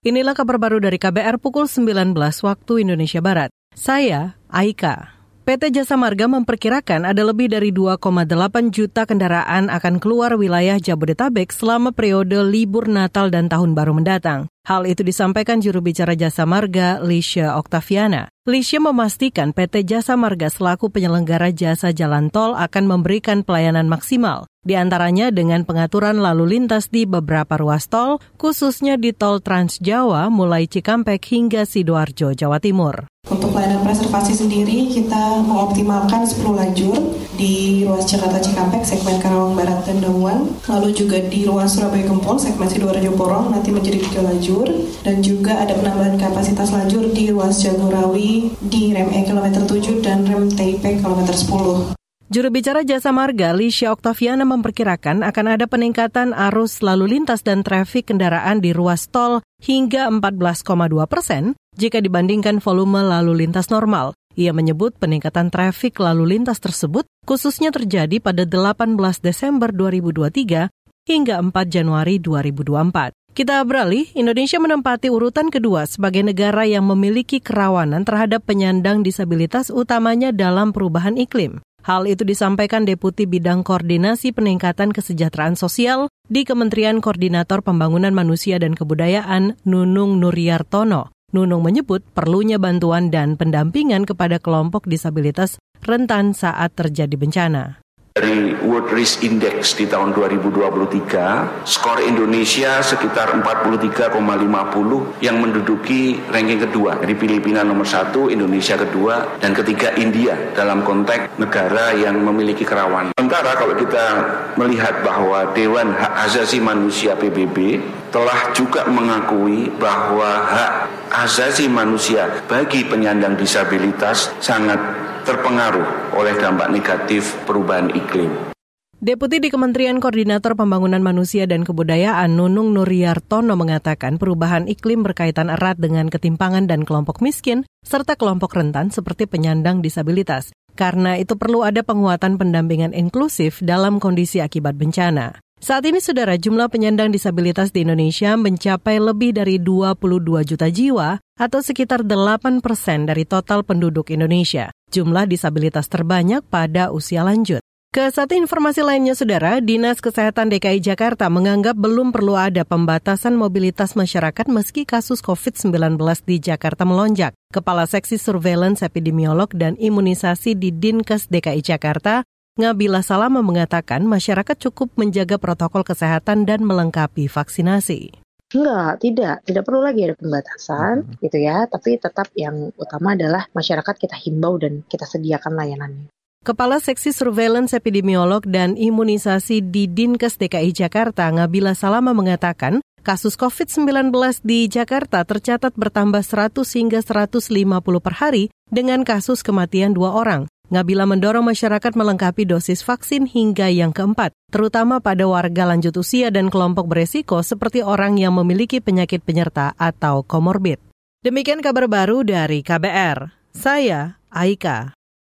Inilah kabar baru dari KBR pukul 19 waktu Indonesia Barat. Saya Aika. PT Jasa Marga memperkirakan ada lebih dari 2,8 juta kendaraan akan keluar wilayah Jabodetabek selama periode libur Natal dan Tahun Baru mendatang. Hal itu disampaikan juru bicara Jasa Marga, Lisha Oktaviana. Lisha memastikan PT Jasa Marga selaku penyelenggara jasa jalan tol akan memberikan pelayanan maksimal di antaranya dengan pengaturan lalu lintas di beberapa ruas tol, khususnya di tol Trans Jawa mulai Cikampek hingga Sidoarjo, Jawa Timur. Untuk pelayanan preservasi sendiri, kita mengoptimalkan 10 lajur di ruas Jakarta Cikampek, segmen Karawang Barat dan Dawan, lalu juga di ruas Surabaya Gempol, segmen Sidoarjo Porong, nanti menjadi tiga lajur, dan juga ada penambahan kapasitas lajur di ruas Jagorawi di rem E kilometer 7 dan rem TIP kilometer 10. Juru bicara Jasa Marga, Lisha Oktaviana memperkirakan akan ada peningkatan arus lalu lintas dan trafik kendaraan di ruas tol hingga 14,2 persen jika dibandingkan volume lalu lintas normal. Ia menyebut peningkatan trafik lalu lintas tersebut khususnya terjadi pada 18 Desember 2023 hingga 4 Januari 2024. Kita beralih, Indonesia menempati urutan kedua sebagai negara yang memiliki kerawanan terhadap penyandang disabilitas utamanya dalam perubahan iklim. Hal itu disampaikan Deputi Bidang Koordinasi Peningkatan Kesejahteraan Sosial di Kementerian Koordinator Pembangunan Manusia dan Kebudayaan Nunung Nuryartono. Nunung menyebut perlunya bantuan dan pendampingan kepada kelompok disabilitas rentan saat terjadi bencana. Dari World Risk Index di tahun 2023, skor Indonesia sekitar 43,50 yang menduduki ranking kedua. Dari Filipina nomor satu, Indonesia kedua, dan ketiga India dalam konteks negara yang memiliki kerawanan. Sementara kalau kita melihat bahwa Dewan Hak Asasi Manusia PBB telah juga mengakui bahwa hak asasi manusia bagi penyandang disabilitas sangat terpengaruh oleh dampak negatif perubahan iklim. Deputi di Kementerian Koordinator Pembangunan Manusia dan Kebudayaan Nunung Nuryartono mengatakan perubahan iklim berkaitan erat dengan ketimpangan dan kelompok miskin serta kelompok rentan seperti penyandang disabilitas. Karena itu perlu ada penguatan pendampingan inklusif dalam kondisi akibat bencana. Saat ini, saudara, jumlah penyandang disabilitas di Indonesia mencapai lebih dari 22 juta jiwa atau sekitar 8 persen dari total penduduk Indonesia. Jumlah disabilitas terbanyak pada usia lanjut. Ke satu informasi lainnya, Saudara, Dinas Kesehatan DKI Jakarta menganggap belum perlu ada pembatasan mobilitas masyarakat meski kasus COVID-19 di Jakarta melonjak. Kepala Seksi Surveillance Epidemiolog dan Imunisasi di Dinkes DKI Jakarta, Ngabila Salama mengatakan masyarakat cukup menjaga protokol kesehatan dan melengkapi vaksinasi. Enggak, tidak. Tidak perlu lagi ada pembatasan hmm. gitu ya. Tapi tetap yang utama adalah masyarakat kita himbau dan kita sediakan layanannya. Kepala Seksi Surveillance Epidemiolog dan Imunisasi di Dinkes DKI Jakarta, Ngabila Salama mengatakan, kasus COVID-19 di Jakarta tercatat bertambah 100 hingga 150 per hari dengan kasus kematian dua orang. Ngabila mendorong masyarakat melengkapi dosis vaksin hingga yang keempat, terutama pada warga lanjut usia dan kelompok beresiko seperti orang yang memiliki penyakit penyerta atau komorbid. Demikian kabar baru dari KBR. Saya Aika.